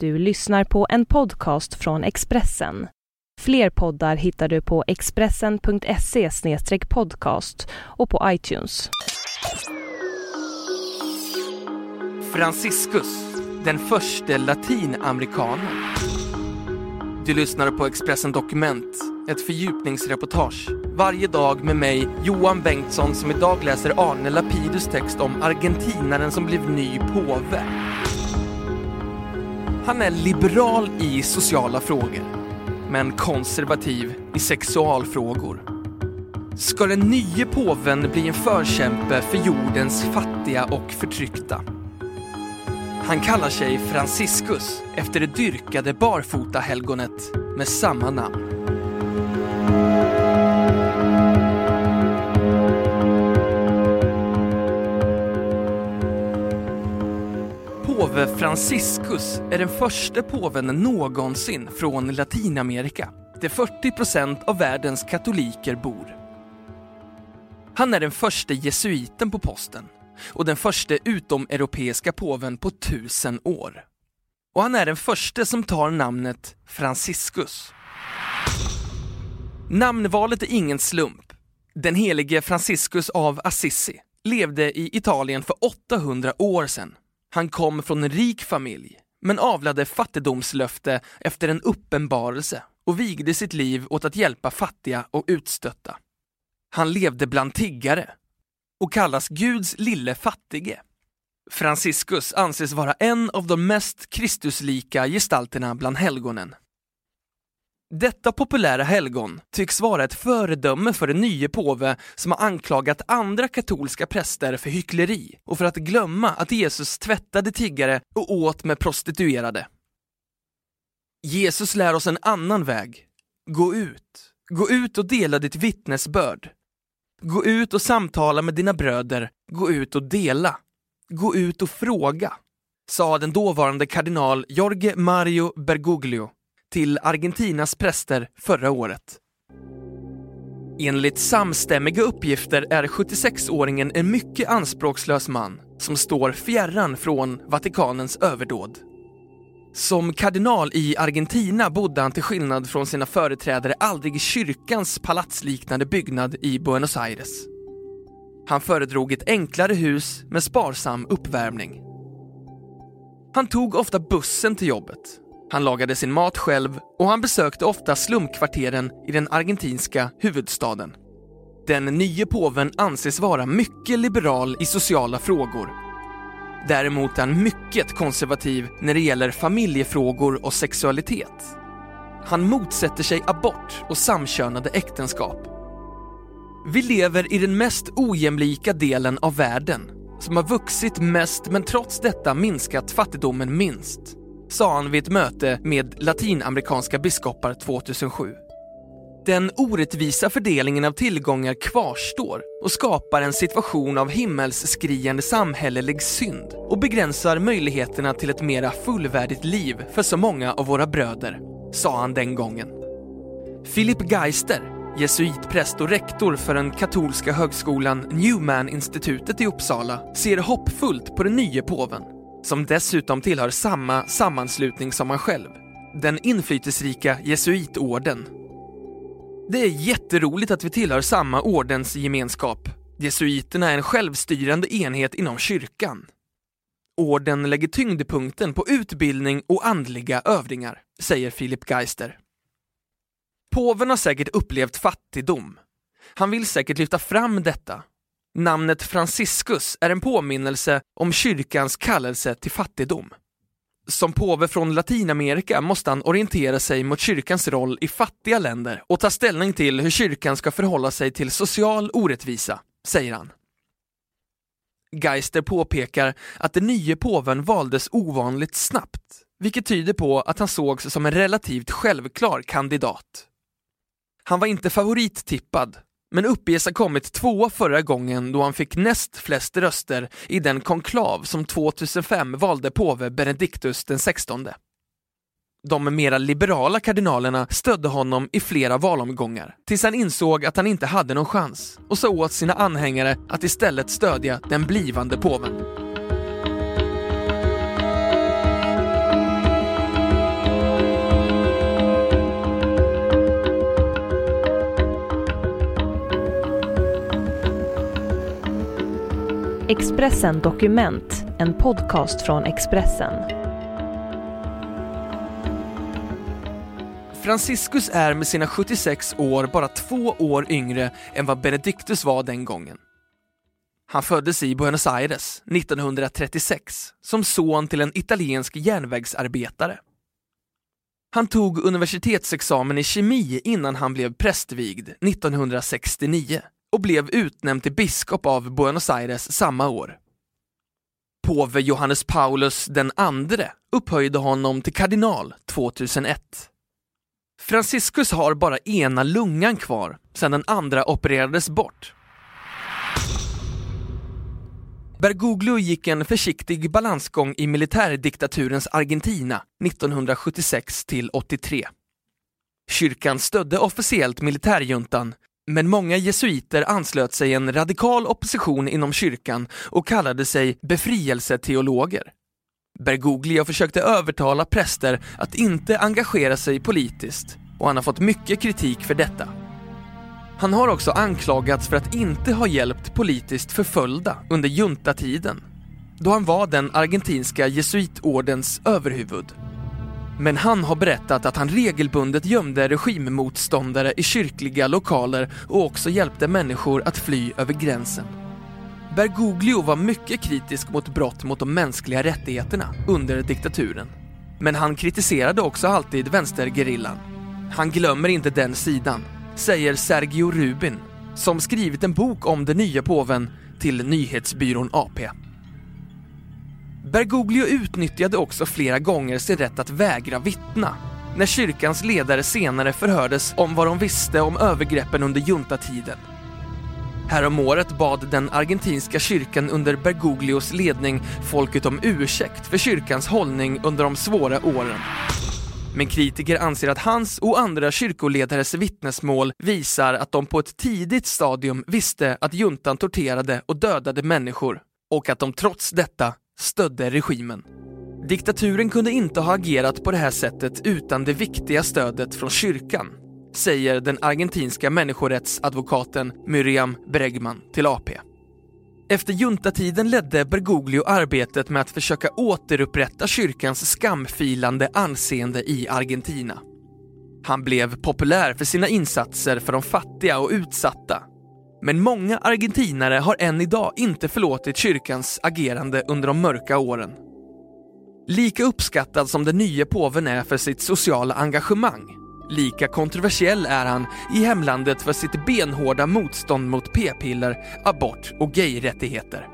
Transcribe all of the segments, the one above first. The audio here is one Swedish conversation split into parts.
Du lyssnar på en podcast från Expressen. Fler poddar hittar du på expressen.se podcast och på iTunes. Franciscus, den första latinamerikanen. Du lyssnar på Expressen Dokument, ett fördjupningsreportage. Varje dag med mig, Johan Bengtsson, som idag läser Arne Lapidus text om argentinaren som blev ny påve. Han är liberal i sociala frågor, men konservativ i sexualfrågor. Ska den nye påven bli en förkämpe för jordens fattiga och förtryckta? Han kallar sig Franciscus efter det dyrkade barfotahelgonet med samma namn. Påve Franciscus är den första påven någonsin från Latinamerika, där 40 procent av världens katoliker bor. Han är den första jesuiten på posten och den första utomeuropeiska påven på tusen år. Och han är den första som tar namnet Franciscus. Namnvalet är ingen slump. Den helige Franciscus av Assisi levde i Italien för 800 år sedan. Han kom från en rik familj, men avlade fattigdomslöfte efter en uppenbarelse och vigde sitt liv åt att hjälpa fattiga och utstötta. Han levde bland tiggare och kallas Guds lille fattige. Franciscus anses vara en av de mest Kristuslika gestalterna bland helgonen. Detta populära helgon tycks vara ett föredöme för en nye påve som har anklagat andra katolska präster för hyckleri och för att glömma att Jesus tvättade tiggare och åt med prostituerade. Jesus lär oss en annan väg. Gå ut. Gå ut och dela ditt vittnesbörd. Gå ut och samtala med dina bröder. Gå ut och dela. Gå ut och fråga, sa den dåvarande kardinal Jorge Mario Bergoglio till Argentinas präster förra året. Enligt samstämmiga uppgifter är 76-åringen en mycket anspråkslös man som står fjärran från Vatikanens överdåd. Som kardinal i Argentina bodde han till skillnad från sina företrädare aldrig i kyrkans palatsliknande byggnad i Buenos Aires. Han föredrog ett enklare hus med sparsam uppvärmning. Han tog ofta bussen till jobbet han lagade sin mat själv och han besökte ofta slumkvarteren i den argentinska huvudstaden. Den nye påven anses vara mycket liberal i sociala frågor. Däremot är han mycket konservativ när det gäller familjefrågor och sexualitet. Han motsätter sig abort och samkönade äktenskap. Vi lever i den mest ojämlika delen av världen som har vuxit mest men trots detta minskat fattigdomen minst sa han vid ett möte med latinamerikanska biskopar 2007. Den orättvisa fördelningen av tillgångar kvarstår och skapar en situation av himmelsskriande samhällelig synd och begränsar möjligheterna till ett mera fullvärdigt liv för så många av våra bröder, sa han den gången. Philip Geister, jesuitpräst och rektor för den katolska högskolan Newman-institutet i Uppsala, ser hoppfullt på den nye påven som dessutom tillhör samma sammanslutning som han själv, den inflytelserika jesuitorden. Det är jätteroligt att vi tillhör samma ordensgemenskap. Jesuiterna är en självstyrande enhet inom kyrkan. Orden lägger tyngdpunkten på utbildning och andliga övningar, säger Philip Geister. Påven har säkert upplevt fattigdom. Han vill säkert lyfta fram detta Namnet Franciscus är en påminnelse om kyrkans kallelse till fattigdom. Som påve från Latinamerika måste han orientera sig mot kyrkans roll i fattiga länder och ta ställning till hur kyrkan ska förhålla sig till social orättvisa, säger han. Geister påpekar att den nye påven valdes ovanligt snabbt, vilket tyder på att han sågs som en relativt självklar kandidat. Han var inte favorittippad men uppges ha kommit tvåa förra gången då han fick näst flest röster i den konklav som 2005 valde påve Benediktus den 16. De mera liberala kardinalerna stödde honom i flera valomgångar tills han insåg att han inte hade någon chans och sa åt sina anhängare att istället stödja den blivande påven. Expressen Dokument, en podcast från Expressen. Franciscus är med sina 76 år bara två år yngre än vad Benedictus var den gången. Han föddes i Buenos Aires 1936 som son till en italiensk järnvägsarbetare. Han tog universitetsexamen i kemi innan han blev prästvigd 1969 och blev utnämnd till biskop av Buenos Aires samma år. Påve Johannes Paulus den andre upphöjde honom till kardinal 2001. Franciscus har bara ena lungan kvar sedan den andra opererades bort. Bergoglio gick en försiktig balansgång i militärdiktaturens Argentina 1976 till 83. Kyrkan stödde officiellt militärjuntan, men många jesuiter anslöt sig en radikal opposition inom kyrkan och kallade sig befrielseteologer. Bergoglio försökte övertala präster att inte engagera sig politiskt och han har fått mycket kritik för detta. Han har också anklagats för att inte ha hjälpt politiskt förföljda under juntatiden, då han var den argentinska jesuitordens överhuvud. Men han har berättat att han regelbundet gömde regimmotståndare i kyrkliga lokaler och också hjälpte människor att fly över gränsen. Bergoglio var mycket kritisk mot brott mot de mänskliga rättigheterna under diktaturen. Men han kritiserade också alltid vänstergerillan. Han glömmer inte den sidan, säger Sergio Rubin, som skrivit en bok om den nya påven till nyhetsbyrån AP. Bergoglio utnyttjade också flera gånger sin rätt att vägra vittna när kyrkans ledare senare förhördes om vad de visste om övergreppen under juntatiden. Häromåret bad den argentinska kyrkan under Bergoglios ledning folket om ursäkt för kyrkans hållning under de svåra åren. Men kritiker anser att hans och andra kyrkoledares vittnesmål visar att de på ett tidigt stadium visste att juntan torterade och dödade människor och att de trots detta stödde regimen. Diktaturen kunde inte ha agerat på det här sättet utan det viktiga stödet från kyrkan, säger den argentinska människorättsadvokaten Miriam Bregman till AP. Efter juntatiden ledde Bergoglio arbetet med att försöka återupprätta kyrkans skamfilande anseende i Argentina. Han blev populär för sina insatser för de fattiga och utsatta. Men många argentinare har än idag inte förlåtit kyrkans agerande under de mörka åren. Lika uppskattad som den nya påven är för sitt sociala engagemang Lika kontroversiell är han i hemlandet för sitt benhårda motstånd mot p-piller, abort och gayrättigheter.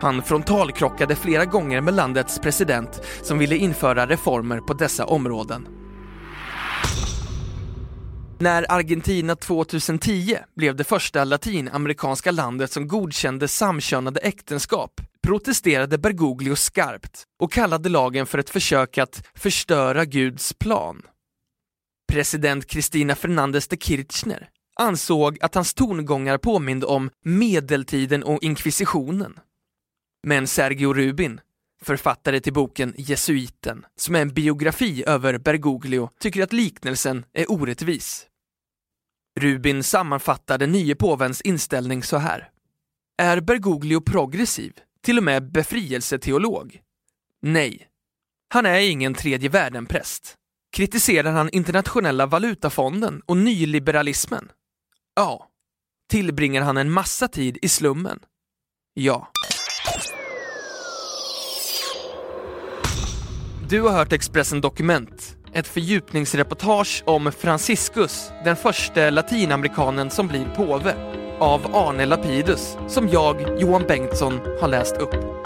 Han frontalkrockade flera gånger med landets president som ville införa reformer på dessa områden. När Argentina 2010 blev det första latinamerikanska landet som godkände samkönade äktenskap protesterade Bergoglio skarpt och kallade lagen för ett försök att förstöra Guds plan. President Cristina Fernandez de Kirchner ansåg att hans tongångar påminde om medeltiden och inkvisitionen. Men Sergio Rubin, författare till boken Jesuiten, som är en biografi över Bergoglio, tycker att liknelsen är orättvis. Rubin sammanfattar den nye påvens inställning så här. Är Bergoglio progressiv, till och med befrielseteolog? Nej. Han är ingen tredje världen-präst. Kritiserar han internationella valutafonden och nyliberalismen? Ja. Tillbringar han en massa tid i slummen? Ja. Du har hört Expressen Dokument, ett fördjupningsreportage om Franciscus, den första latinamerikanen som blir påve, av Arne Lapidus, som jag, Johan Bengtsson, har läst upp.